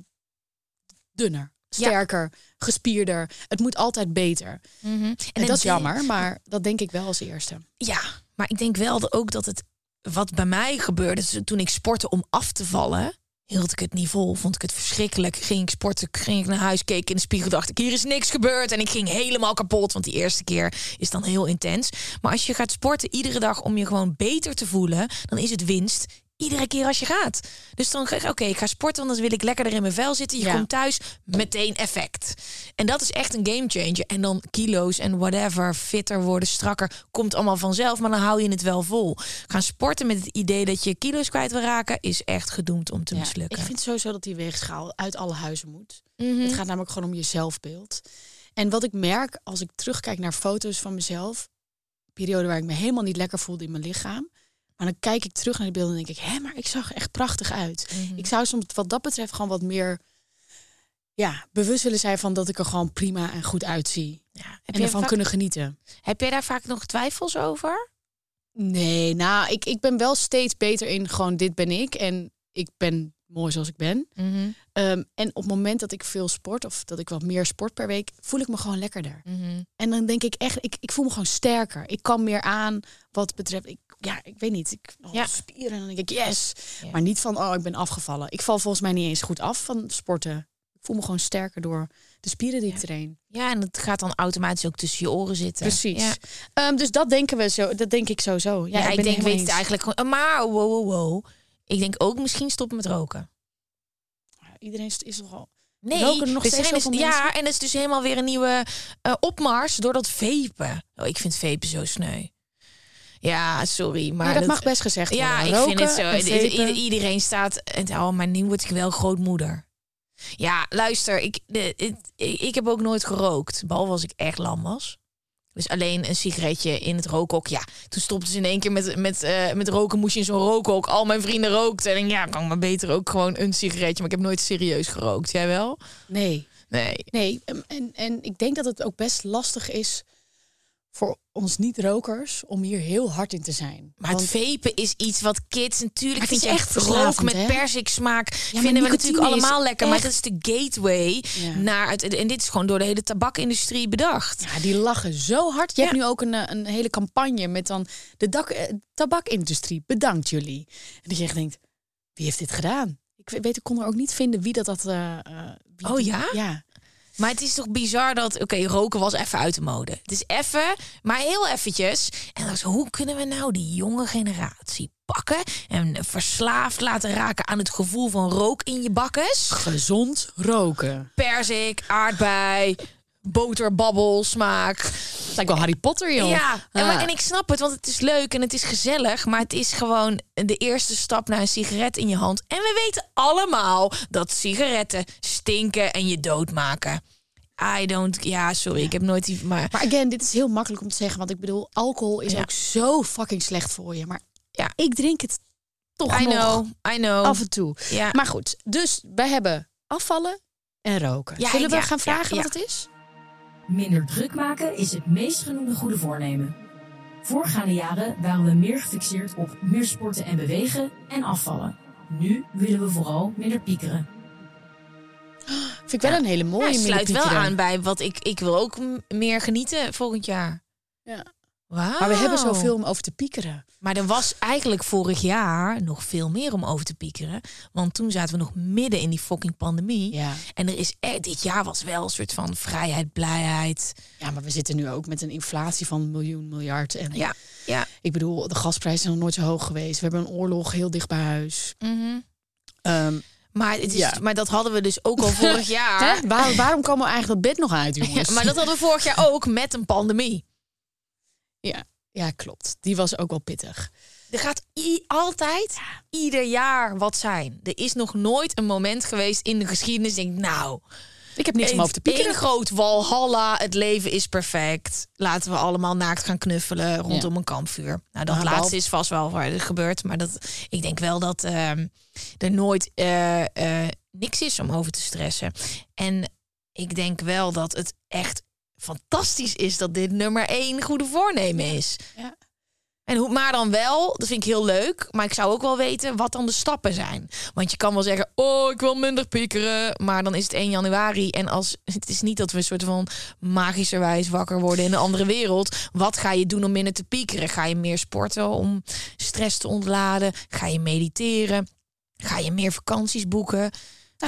dunner, Ja. sterker, gespierder. Het moet altijd beter. Mhm. En, het dat is jammer, maar dat denk ik wel als eerste. Ja, maar ik denk wel ook dat het... Wat bij mij gebeurde dus toen ik sportte om af te vallen... hield ik het niet vol, vond ik het verschrikkelijk. Ging ik sporten, ging ik naar huis, keek in de spiegel... dacht ik, hier is niks gebeurd. En ik ging helemaal kapot, want die eerste keer is dan heel intens. Maar als je gaat sporten iedere dag om je gewoon beter te voelen... dan is het winst iedere keer als je gaat. Dus dan ga ik, oké, ik ga sporten, want dan wil ik lekkerder in mijn vel zitten. Je Ja. komt thuis, meteen effect. En dat is echt een game changer. En dan kilo's en whatever, fitter worden, strakker, komt allemaal vanzelf. Maar dan hou je het wel vol. Gaan sporten met het idee dat je kilo's kwijt wil raken, is echt gedoemd om te Ja, mislukken. ik vind sowieso dat die weegschaal uit alle huizen moet. Mhm. Het gaat namelijk gewoon om je zelfbeeld. En wat ik merk als ik terugkijk naar foto's van mezelf, periode waar ik me helemaal niet lekker voelde in mijn lichaam. Maar dan kijk ik terug naar die beelden en denk ik, hé, maar ik zag er echt prachtig uit. Mhm. Ik zou soms wat dat betreft gewoon wat meer ja, bewust willen zijn van dat ik er gewoon prima en goed uitzie. Ja. En ervan vaak, kunnen genieten. heb jij daar vaak nog twijfels over? Nee, nou, ik, ik ben wel steeds beter in gewoon dit ben ik. En ik ben mooi zoals ik ben. Mhm. Ehm, en op het moment dat ik veel sport of dat ik wat meer sport per week, voel ik me gewoon lekkerder. Mhm. En dan denk ik echt, ik, ik voel me gewoon sterker. Ik kan meer aan wat betreft, ik, ja, ik weet niet, ik oh, Ja. spieren en dan denk ik yes. Ja. Maar niet van, oh, ik ben afgevallen. Ik val volgens mij niet eens goed af van sporten. Ik voel me gewoon sterker door de spieren die ik train. Ja, en het gaat dan automatisch ook tussen je oren zitten. Precies. Ehm, dus dat denken we zo, dat denk ik sowieso. Ja, Ja, ik, denk, weet het eigenlijk gewoon. Maar wow, wow, wow. Ik denk ook misschien stoppen met roken. Iedereen is, is nogal. Nee, Roken nog er steeds dus, zoveel ja, en het is dus helemaal weer een nieuwe eh, opmars door dat vapen. Oh, ik vind vapen zo sneu. Ja, sorry, maar Maar dat, mag best gezegd Ja, worden. ik vind Roken het zo. iedereen staat. en Oh, maar nu word ik wel grootmoeder. Ja, luister, ik, de, ik heb ook nooit gerookt, behalve als ik echt lam was. Dus alleen een sigaretje in het rookhok. Ja, toen stopten ze in één keer met, met, eh, met roken. Moest je in zo'n rookhok. Al mijn vrienden rookten. En ja, kan maar beter ook gewoon een sigaretje. Maar ik heb nooit serieus gerookt. Jij wel? Nee, Nee. nee. En, en ik denk dat het ook best lastig is voor ons niet-rokers om hier heel hard in te zijn. Maar het vapen is iets wat kids natuurlijk vind je echt rook met hè? persiksmaak maar vinden we natuurlijk allemaal lekker, maar dat is de gateway Ja. naar het en dit is gewoon door de hele tabakindustrie bedacht. Ja, die lachen zo hard. Je Ja. hebt nu ook een, eh, een hele campagne met dan de dak, eh, tabakindustrie. Bedankt jullie. En dat je echt denkt, wie heeft dit gedaan? Ik weet, ik kon er ook niet vinden wie dat had. eh, wie Oh die- ja? Maar het is toch bizar dat oké, roken was even uit de mode. Het is even, maar heel eventjes. En dan hoe kunnen we nou die jonge generatie pakken en verslaafd laten raken aan het gevoel van rook in je bakkes? Gezond roken. Perzik, aardbei, boterbabbel smaak. Het lijkt wel Harry Potter, joh. Ja, en, maar- Ah. en ik snap het, want het is leuk en het is gezellig. Maar het is gewoon de eerste stap naar een sigaret in je hand. En we weten allemaal dat sigaretten stinken en je doodmaken. I don't... Ja, sorry, ik heb nooit die... Maar Maar again, dit is heel makkelijk om te zeggen. Want ik bedoel, alcohol is Ja. ook zo fucking slecht voor je. Maar Ja. ik drink het toch I nog know, I know. af en toe. ja. Maar goed, dus wij hebben afvallen en roken. Ja, Zullen we gaan vragen wat het is? Minder druk maken is het meest genoemde goede voornemen. Voorgaande jaren waren we meer gefixeerd op meer sporten en bewegen en afvallen. Nu willen we vooral minder piekeren. Vind ik wel Ja. een hele mooie. Ja, sluit wel aan bij wat ik... Ik wil ook meer genieten volgend jaar. Ja. Maar we hebben zoveel om over te piekeren. Maar er was eigenlijk vorig jaar nog veel meer om over te piekeren. Want toen zaten we nog midden in die fucking pandemie. Ja. En er is er, dit jaar was wel een soort van vrijheid, blijheid. Ja, maar we zitten nu ook met een inflatie van een miljoen, miljard. En Ja, ja. ik bedoel, de gasprijzen zijn nog nooit zo hoog geweest. We hebben een oorlog heel dicht bij huis. Ehm, Maar, het is, Ja. maar dat hadden we dus ook al vorig jaar. Waar- waarom komen we eigenlijk dat bed nog uit, Ja, jongens? maar dat hadden we vorig jaar ook met een pandemie. Ja, ja, klopt. Die was ook wel pittig. Er gaat altijd, ieder jaar wat zijn. Er is nog nooit een moment geweest in de geschiedenis. Denk, ik, nou, Ik heb niks om over te piekeren. één groot walhalla. Het leven is perfect. Laten we allemaal naakt gaan knuffelen rondom Ja. een kampvuur. Nou, dat Maar laatste is vast wel waar het gebeurt. Maar dat, ik denk wel dat ehm, er nooit eh, eh, niks is om over te stressen. En ik denk wel dat het echt fantastisch is dat dit nummer één goede voornemen is. Ja. En hoe, maar dan wel, dat vind ik heel leuk. Maar ik zou ook wel weten wat dan de stappen zijn. Want je kan wel zeggen, oh, ik wil minder piekeren. Maar dan is het 1 januari. En als het is niet dat we een soort van magischerwijs wakker worden in een andere wereld. Wat ga je doen om minder te piekeren? Ga je meer sporten om stress te ontladen? Ga je mediteren? Ga je meer vakanties boeken?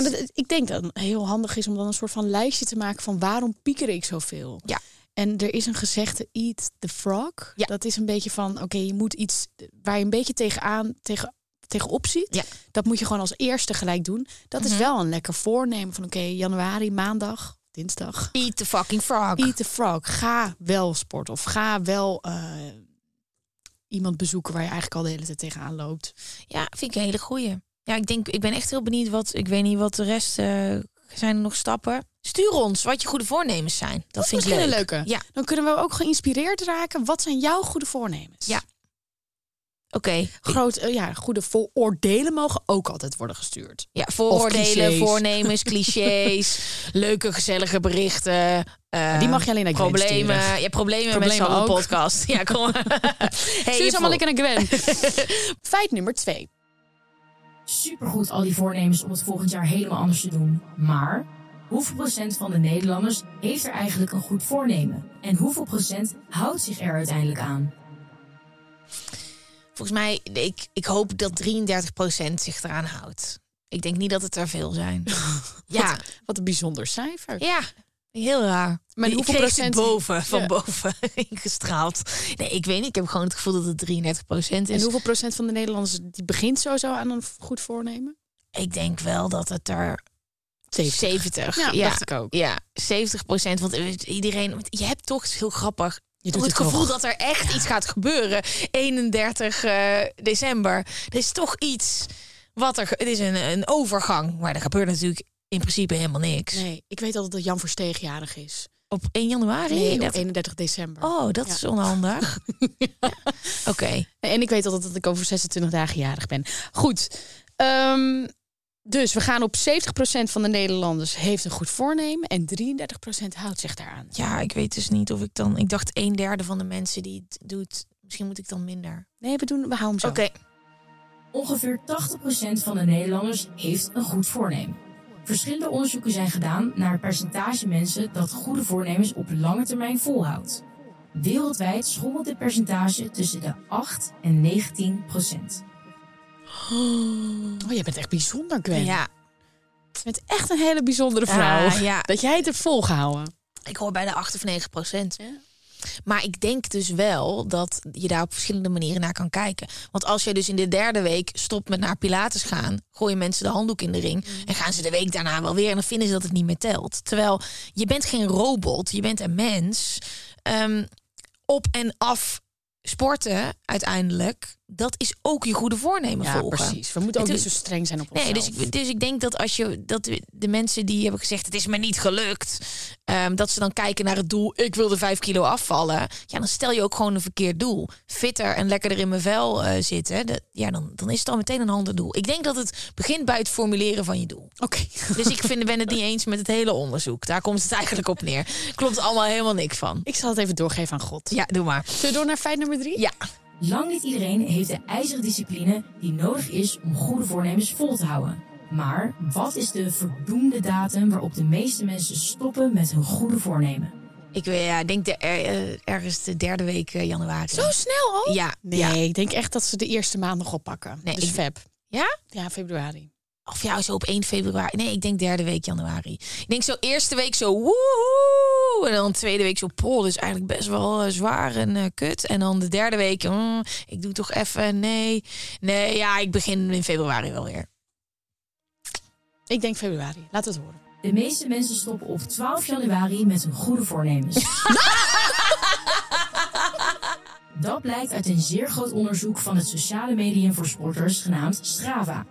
Nou, dat, ik denk dat het heel handig is om dan een soort van lijstje te maken van waarom pieker ik zoveel. Ja. En er is een gezegde eat the frog. Ja. Dat is een beetje van oké, je moet iets waar je een beetje tegenaan tegen tegenop ziet. Ja. Dat moet je gewoon als eerste gelijk doen. Dat is wel een lekker voornemen van oké, januari, maandag, dinsdag. Eat the fucking frog. Eat the frog. Ga wel sporten of ga wel eh, iemand bezoeken waar je eigenlijk al de hele tijd tegenaan loopt. Ja, vind ik een hele goeie. Ja, ik denk, ik ben echt heel benieuwd wat. Ik weet niet wat de rest uh, zijn er nog stappen. Stuur ons wat je goede voornemens zijn. Dat, Dat vind ik leuk. een leuke. Ja. Dan kunnen we ook geïnspireerd raken. Wat zijn jouw goede voornemens? Ja. Oké. Groot, eh, ja, goede vooroordelen mogen ook altijd worden gestuurd. Ja, vooroordelen, voornemens, clichés, leuke, gezellige berichten. eh, die mag je alleen naar Gwen problemen. sturen. Ja, problemen, Problemen met zo'n podcast. Ja, kom hey, Stuur ze allemaal lekker naar Gwen. Feit nummer twee. Supergoed al die voornemens om het volgend jaar helemaal anders te doen. Maar hoeveel procent van de Nederlanders heeft er eigenlijk een goed voornemen? En hoeveel procent houdt zich er uiteindelijk aan? Volgens mij, ik, ik hoop dat 33% zich eraan houdt. Ik denk niet dat het er veel zijn. ja, Wat een bijzonder cijfer. ja, heel raar. Maar hoeveel procent- boven, van Ja. boven ingestraald. Nee, ik weet niet. Ik heb gewoon het gevoel dat het 33% is. En hoeveel procent van de Nederlanders die begint sowieso aan een goed voornemen? Ik denk wel dat het er 70. 70. Ja, ja, dacht ik ook. Ja, 70 procent. Want iedereen, want je hebt toch het is heel grappig. Je doet het het gevoel dat er echt iets gaat gebeuren. 31 eh, december. Er is toch iets wat er. Het is een, een overgang. Maar er gebeurt natuurlijk in principe helemaal niks. Nee, ik weet altijd dat Jan Versteeg jarig is. Op 1 januari? Nee, op Dat- 31 december. Oh, dat Ja. is onhandig. Ja. Oké. En ik weet altijd dat ik over 26 dagen jarig ben. Goed. ehm, dus we gaan op 70% van de Nederlanders heeft een goed voornemen. En 33% houdt zich daaraan. Ja, ik weet dus niet of ik dan. Ik dacht een derde van de mensen die het doet. Misschien moet ik dan minder. Nee, we, doen, we houden hem zo. Oké. Ongeveer 80% van de Nederlanders heeft een goed voornemen. Verschillende onderzoeken zijn gedaan naar het percentage mensen dat goede voornemens op lange termijn volhoudt. Wereldwijd schommelt dit percentage tussen de 8 en 19 procent. Oh, jij bent echt bijzonder, Gwen. Ja, Je bent echt een hele bijzondere vrouw. Ah, ja. Dat jij het hebt volgehouden. ik hoor bij de 8 of 9 procent. Ja. Maar ik denk dus wel dat je daar op verschillende manieren naar kan kijken. Want als je dus in de derde week stopt met naar Pilates gaan, gooien mensen de handdoek in de ring en gaan ze de week daarna wel weer en dan vinden ze dat het niet meer telt. Terwijl je bent geen robot, je bent een mens. Ehm, op en af sporten uiteindelijk, dat is ook je goede voornemen Ja, volgen. precies. We moeten ook niet zo streng zijn op Nee, onszelf. dus ik, dus ik denk dat als je dat de mensen die hebben gezegd het is me niet gelukt, ehm, dat ze dan kijken naar het doel. Ik wilde vijf kilo afvallen. Ja, dan stel je ook gewoon een verkeerd doel. Fitter en lekkerder in mijn vel eh, zitten. Dat, ja, dan, dan is het al meteen een ander doel. Ik denk dat het begint bij het formuleren van je doel. Oké. Dus ik vind, ben het niet eens met het hele onderzoek. Daar komt het eigenlijk op neer. Klopt allemaal helemaal niks van. Ik zal het even doorgeven aan God. Ja, doe maar. Zullen we door naar feit nummer drie? Ja, Lang niet iedereen heeft de ijzeren discipline die nodig is om goede voornemens vol te houden. Maar wat is de verdoemde datum waarop de meeste mensen stoppen met hun goede voornemen? Ik weet, ja, denk de, er- eh, ergens de derde week eh, januari. Zo snel al? Ja, Nee, ja. ik denk echt dat ze de eerste maand nog oppakken. Nee, dus ik- feb. Ja? Ja, februari. Of ja, zo op 1 februari. Nee, ik denk derde week januari. Ik denk zo eerste week zo woehoe. En dan tweede week zo pol. Dus eigenlijk best wel eh, zwaar en eh, kut. En dan de derde week, mm, ik doe toch even, nee. Nee, ja, ik begin in februari wel weer. Ik denk februari. Laat het horen. De meeste mensen stoppen op 12 januari met hun goede voornemens. Dat blijkt uit een zeer groot onderzoek van het sociale medium voor sporters genaamd Strava.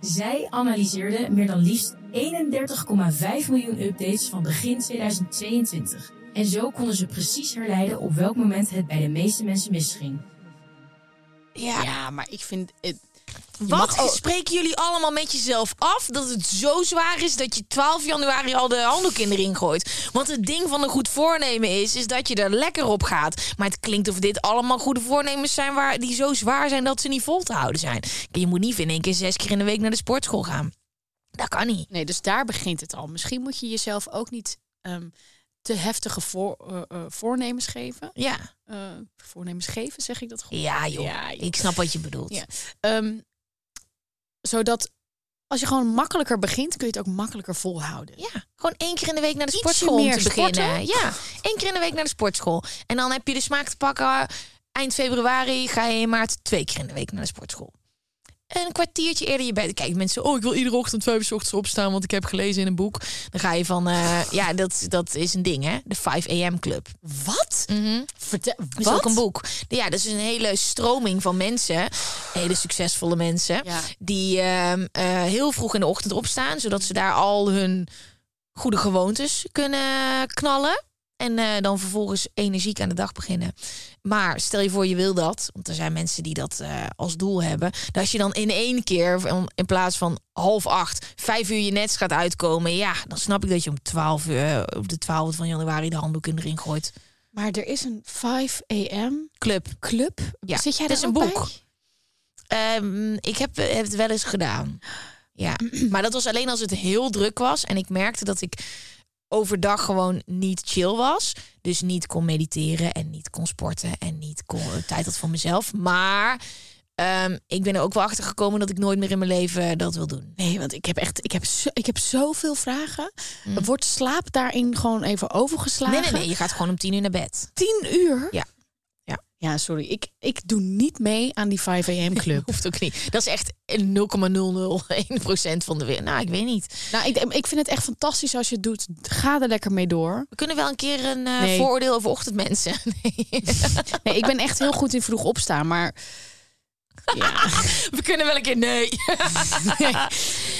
Zij analyseerden meer dan liefst 31,5 miljoen updates van begin 2022. En zo konden ze precies herleiden op welk moment het bij de meeste mensen misging. Ja, Ja, maar ik vind... Het, Wat mag spreken jullie allemaal met jezelf af dat het zo zwaar is dat je 12 januari al de handdoek in de ring gooit? Want het ding van een goed voornemen is, is dat je er lekker op gaat. Maar het klinkt of dit allemaal goede voornemens zijn waar, die zo zwaar zijn dat ze niet vol te houden zijn. Je moet niet in één keer zes keer in de week naar de sportschool gaan. Dat kan niet. Nee, dus daar begint het al. Misschien moet je jezelf ook niet ehm, te heftige voor, eh, eh, voornemens geven. Ja, Eh, voornemens geven, zeg ik dat goed? ja joh. Ja, joh. Ik snap wat je bedoelt. Ja. Ehm, zodat als je gewoon makkelijker begint, kun je het ook makkelijker volhouden. Ja, gewoon één keer in de week naar de Ietsje sportschool om te beginnen. Ja, één keer in de week naar de sportschool. En dan heb je de smaak te pakken. Eind februari ga je in maart twee keer in de week naar de sportschool. En een kwartiertje eerder je bed. Kijk, mensen, oh, ik wil iedere ochtend vijf uur 's ochtends opstaan, want ik heb gelezen in een boek. Dan ga je van, eh, ja, dat, dat is een ding, hè? De 5 a.m. club. Wat? Mhm. Vertel, Dat is wat? ook een boek. Ja, dat is een hele stroming van mensen, hele succesvolle mensen, Ja. die ehm, eh, heel vroeg in de ochtend opstaan, zodat ze daar al hun goede gewoontes kunnen knallen. En eh, dan vervolgens energiek aan de dag beginnen. Maar stel je voor, je wil dat. Want er zijn mensen die dat eh, als doel hebben. Dat als je dan in één keer, in plaats van half acht, vijf uur je nets gaat uitkomen. Ja, dan snap ik dat je om 12 uur, eh, op de 12 van januari de handdoek in de ring gooit. Maar er is een 5 a.m. Club. club. Ja, Zit jij het is daar een boek. Ehm, ik heb, heb het wel eens gedaan. Ja, maar dat was alleen als het heel druk was. En ik merkte dat ik overdag gewoon niet chill was. Dus niet kon mediteren en niet kon sporten en niet kon, tijd had voor mezelf. Maar ehm, ik ben er ook wel achter gekomen dat ik nooit meer in mijn leven dat wil doen. Nee, want ik heb echt, ik heb, zo, ik heb zoveel vragen. Wordt slaap daarin gewoon even overgeslagen? Mm. Nee, nee, nee. Je gaat gewoon om tien uur naar bed. 10 uur? Ja. Ja. Sorry. Ik, ik doe niet mee aan die 5 a.m. club. Hoeft ook niet. Dat is echt 0,001% van de wereld. Nou, ik weet niet. nou, ik, ik vind het echt fantastisch als je het doet. Ga er lekker mee door. We kunnen wel een keer een eh, Nee. vooroordeel over ochtendmensen. Nee. Nee, ik ben echt heel goed in vroeg opstaan, maar... Ja. We kunnen wel een keer nee.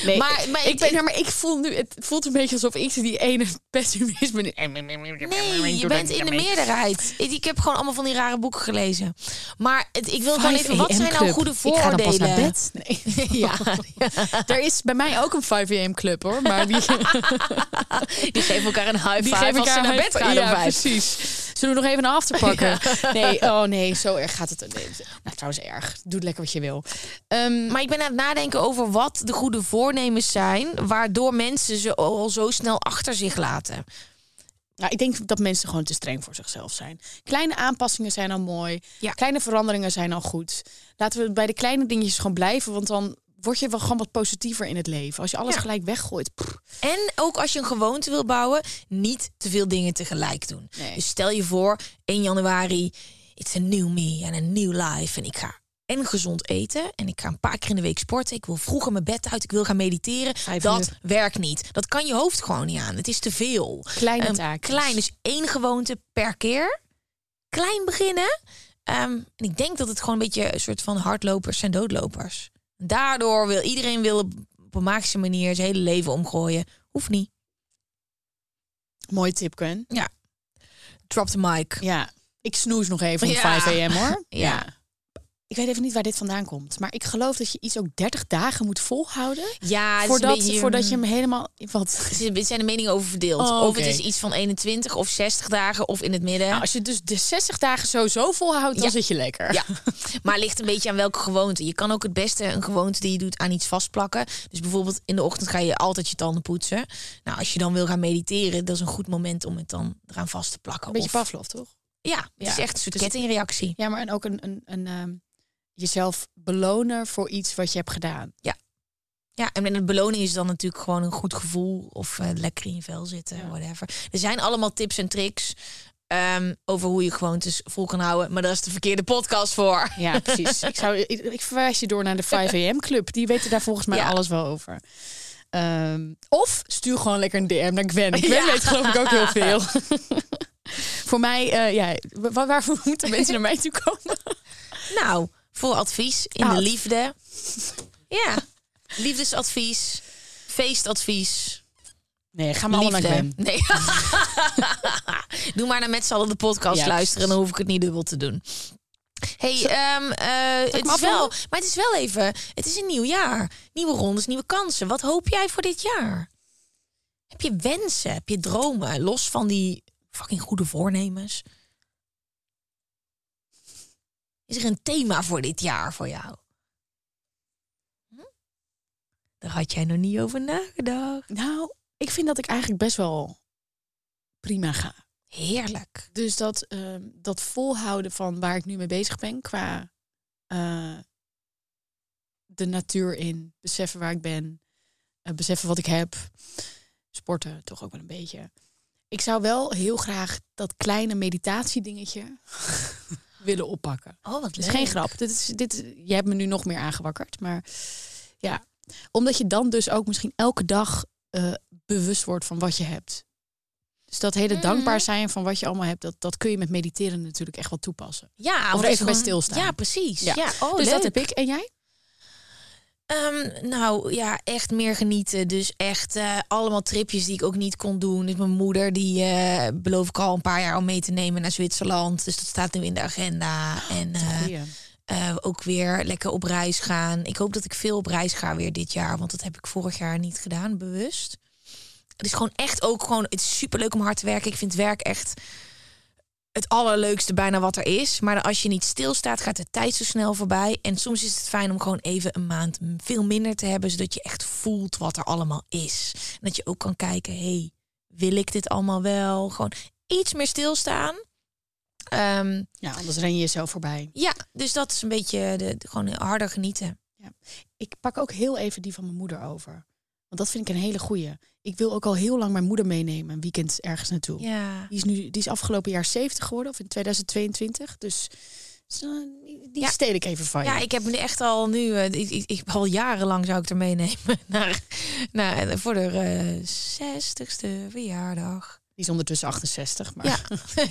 Nee, Maar- maar ik, ben, maar ik voel nu, het voelt een beetje alsof ik die ene pessimisme. Nee, je bent in de meerderheid. Ik heb gewoon allemaal van die rare boeken gelezen. Maar het, ik wil gewoon 5 even, wat zijn nou goede Ik ga dan pas naar bed. Nee. Ja, Er is bij mij ook een 5 am club hoor, maar die, die geven elkaar een high die five geven als ze naar een bed gaan Ja, precies. Zullen we nog even een after pakken? Nee, oh nee, zo erg gaat het. Nee, nou, trouwens erg. Doe lekker wat je wil. Ehm, Maar ik ben aan het nadenken over wat de goede voornemens zijn... waardoor mensen ze al zo snel achter zich laten. Nou, ik denk dat mensen gewoon te streng voor zichzelf zijn. Kleine aanpassingen zijn al mooi. Ja. Kleine veranderingen zijn al goed. Laten we bij de kleine dingetjes gewoon blijven. Want dan word je wel gewoon wat positiever in het leven. Als je alles Ja. gelijk weggooit. pff, En ook als je een gewoonte wil bouwen, niet te veel dingen tegelijk doen. Nee. Dus stel je voor, 1 januari, it's a new me en een new life. En ik ga en gezond eten en ik ga een paar keer in de week sporten. Ik wil vroeger mijn bed uit, ik wil gaan mediteren. Vijf dat werkt niet. Dat kan je hoofd gewoon niet aan. Het is te veel. Kleine Ehm, taakjes. Klein, dus één gewoonte per keer. Klein beginnen. Ehm, en ik denk dat het gewoon een beetje een soort van hardlopers zijn doodlopers. Daardoor wil iedereen willen op een magische manier zijn hele leven omgooien. Hoeft niet. Mooi tip, Gwen. Ja. Drop the mic. Ja, ik snoes nog even om Ja. 5 am hoor. Ja. Ik weet even niet waar dit vandaan komt. Maar ik geloof dat je iets ook 30 dagen moet volhouden. Ja, voordat, beetje, voordat je hem helemaal. Wat? Er zijn de meningen over verdeeld. Oh, Of het is iets van 21 of 60 dagen of in het midden. Nou, als je dus de 60 dagen sowieso volhoudt, dan Ja. zit je lekker. Ja, maar het ligt een beetje aan welke gewoonte. Je kan ook het beste een gewoonte die je doet aan iets vastplakken. Dus bijvoorbeeld in de ochtend ga je altijd je tanden poetsen. Nou, als je dan wil gaan mediteren, dat is een goed moment om het dan eraan vast te plakken. Een beetje Of- Pavlov, toch? Ja, het Ja. is echt een soort Dus- kettingreactie. Ja, maar en ook een, een, een ehm, jezelf belonen voor iets wat je hebt gedaan. Ja, en de beloning is dan natuurlijk gewoon een goed gevoel of eh, lekker in je vel zitten, Ja. whatever. Er zijn allemaal tips en tricks ehm, over hoe je gewoontes vol kan houden, maar dat is de verkeerde podcast voor. Ja, precies. ik, zou, ik, ik verwijs je door naar de 5 AM Club. Die weten daar volgens mij Ja. alles wel over. Ehm, of stuur gewoon lekker een DM naar Gwen. Gwen Ja. weet geloof ik ook heel veel. Voor mij, eh, ja, wa- waarvoor moeten mensen naar mij toe komen? Nou, voor advies in Ah, de liefde. Ja, liefdesadvies, feestadvies. Nee, ga maar allemaal naar liefde. Gwen. Nee. Doe maar naar met z'n allen de podcast Ja, luisteren, dan hoef ik het niet dubbel te doen. Hey, ehm, eh, het is wel, maar het is wel even. Het is een nieuw jaar, nieuwe rondes, nieuwe kansen. Wat hoop jij voor dit jaar? Heb je wensen? Heb je dromen? Los van die fucking goede voornemens. Is er een thema voor dit jaar voor jou? Hm? Daar had jij nog niet over nagedacht. Nou, ik vind dat ik eigenlijk best wel prima ga. Heerlijk. Dus dat, ehm, dat volhouden van waar ik nu mee bezig ben qua eh, de natuur in, beseffen waar ik ben, eh, beseffen wat ik heb, sporten toch ook wel een beetje. Ik zou wel heel graag dat kleine meditatiedingetje willen oppakken. Oh, wat Het is geen grap. Dit is, dit, je hebt me nu nog meer aangewakkerd. Maar ja, omdat je dan dus ook misschien elke dag eh, bewust wordt van wat je hebt. Dus dat hele Mhm. dankbaar zijn van wat je allemaal hebt, dat, dat kun je met mediteren natuurlijk echt wel toepassen. Ja, Of even bij stilstaan. Ja, precies. Ja. Ja. oh, dus leuk. dat heb ik. En jij? Ehm, nou ja, echt meer genieten. Dus echt eh, allemaal tripjes die ik ook niet kon doen. Dus mijn moeder, die eh, beloof ik al een paar jaar om mee te nemen naar Zwitserland. Dus dat staat nu in de agenda. En eh, ook weer lekker op reis gaan. Ik hoop dat ik veel op reis ga weer dit jaar. Want dat heb ik vorig jaar niet gedaan, bewust. Het is gewoon echt ook gewoon... Het is superleuk om hard te werken. Ik vind werk echt het allerleukste bijna wat er is. Maar als je niet stilstaat, gaat de tijd zo snel voorbij. En soms is het fijn om gewoon even een maand veel minder te hebben... zodat je echt voelt wat er allemaal is. En dat je ook kan kijken, hey, wil ik dit allemaal wel? Gewoon iets meer stilstaan. Ehm, Ja, anders ren je jezelf voorbij. ja, dus dat is een beetje de, de- gewoon harder genieten. Ik pak ook heel even die van mijn moeder over. Want dat vind ik een hele goeie. Ik wil ook al heel lang mijn moeder meenemen, een weekend ergens naartoe. Ja. Die is nu, die is afgelopen jaar 70 geworden, of in 2022. Dus eh, die Ja. steel ik even van je. Ja, ik heb nu echt al nu, eh, ik, ik, ik al jarenlang zou ik er meenemen naar, naar voor de eh, zestigste verjaardag. Die is ondertussen 68. Maar... Ja,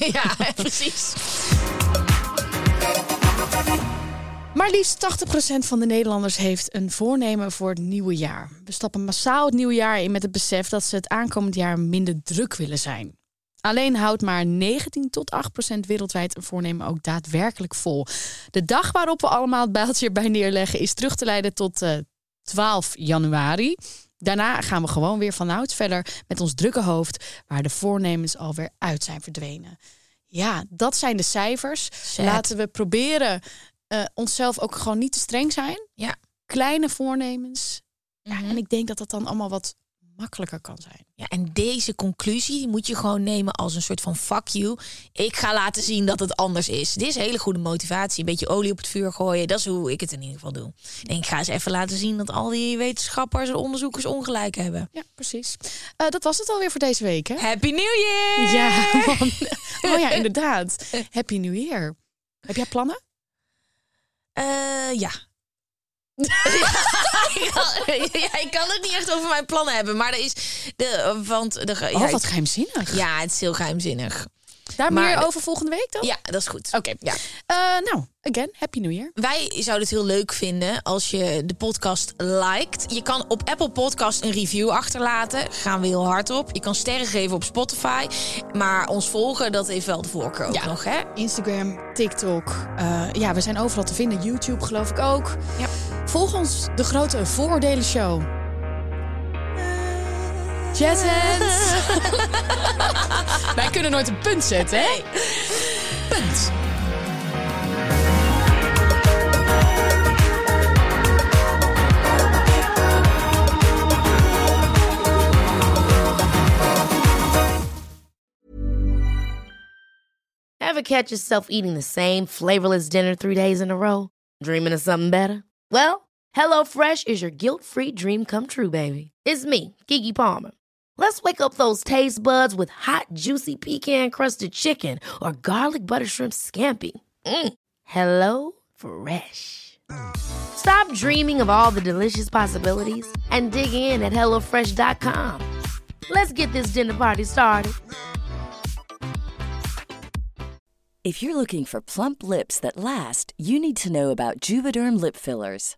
ja, precies. Maar liefst 80% van de Nederlanders heeft een voornemen voor het nieuwe jaar. We stappen massaal het nieuwe jaar in met het besef dat ze het aankomend jaar minder druk willen zijn. Alleen houdt maar 19 tot 8% wereldwijd een voornemen ook daadwerkelijk vol. De dag waarop we allemaal het bijltje erbij neerleggen is terug te leiden tot eh 12 januari. Daarna gaan we gewoon weer vanouds verder met ons drukke hoofd, waar de voornemens alweer uit zijn verdwenen. Ja, dat zijn de cijfers. Laten we proberen eh, onszelf ook gewoon niet te streng zijn. Ja. Kleine voornemens. Ja, Mhm. en ik denk dat dat dan allemaal wat makkelijker kan zijn. Ja, en deze conclusie moet je gewoon nemen als een soort van fuck you. Ik ga laten zien dat het anders is. Dit is hele goede motivatie. Een beetje olie op het vuur gooien. Dat is hoe ik het in ieder geval doe. En ik ga eens even laten zien dat al die wetenschappers en onderzoekers ongelijk hebben. Ja, precies. Eh, dat was het alweer voor deze week, hè? Happy New Year! Ja, man. Oh ja, inderdaad. Happy New Year. Heb jij plannen? Eh, ja. ik, kan, ja, ik kan het niet echt over mijn plannen hebben, maar er is de, want de, ja, Oh, wat geheimzinnig. ja, het is heel geheimzinnig. Daar Maar- meer over volgende week dan? Ja, dat is goed. Oké. Ja. Eh, nou, again, Happy New Year. Wij zouden het heel leuk vinden als je de podcast liked. Je kan op Apple Podcast een review achterlaten. Gaan we heel hard op. Je kan sterren geven op Spotify. Maar ons volgen, dat heeft wel de voorkeur ook Ja. nog, hè? Instagram, TikTok. eh, ja, we zijn overal te vinden. YouTube geloof ik ook. Ja. Volg ons, de grote vooroordelen show. Jazz hands. Wij kunnen nooit een punt zetten, hè? Punt. Ever catch yourself eating the same flavorless dinner three days in a row? Dreaming of something better? Well, HelloFresh is your guilt free dream come true, baby. It's me, Kiki Palmer. Let's wake up those taste buds with hot, juicy pecan crusted chicken or garlic butter shrimp scampi. Mm. Hello Fresh. Stop dreaming of all the delicious possibilities and dig in at HelloFresh.com. Let's get this dinner party started. If you're looking for plump lips that last, you need to know about Juvederm lip fillers.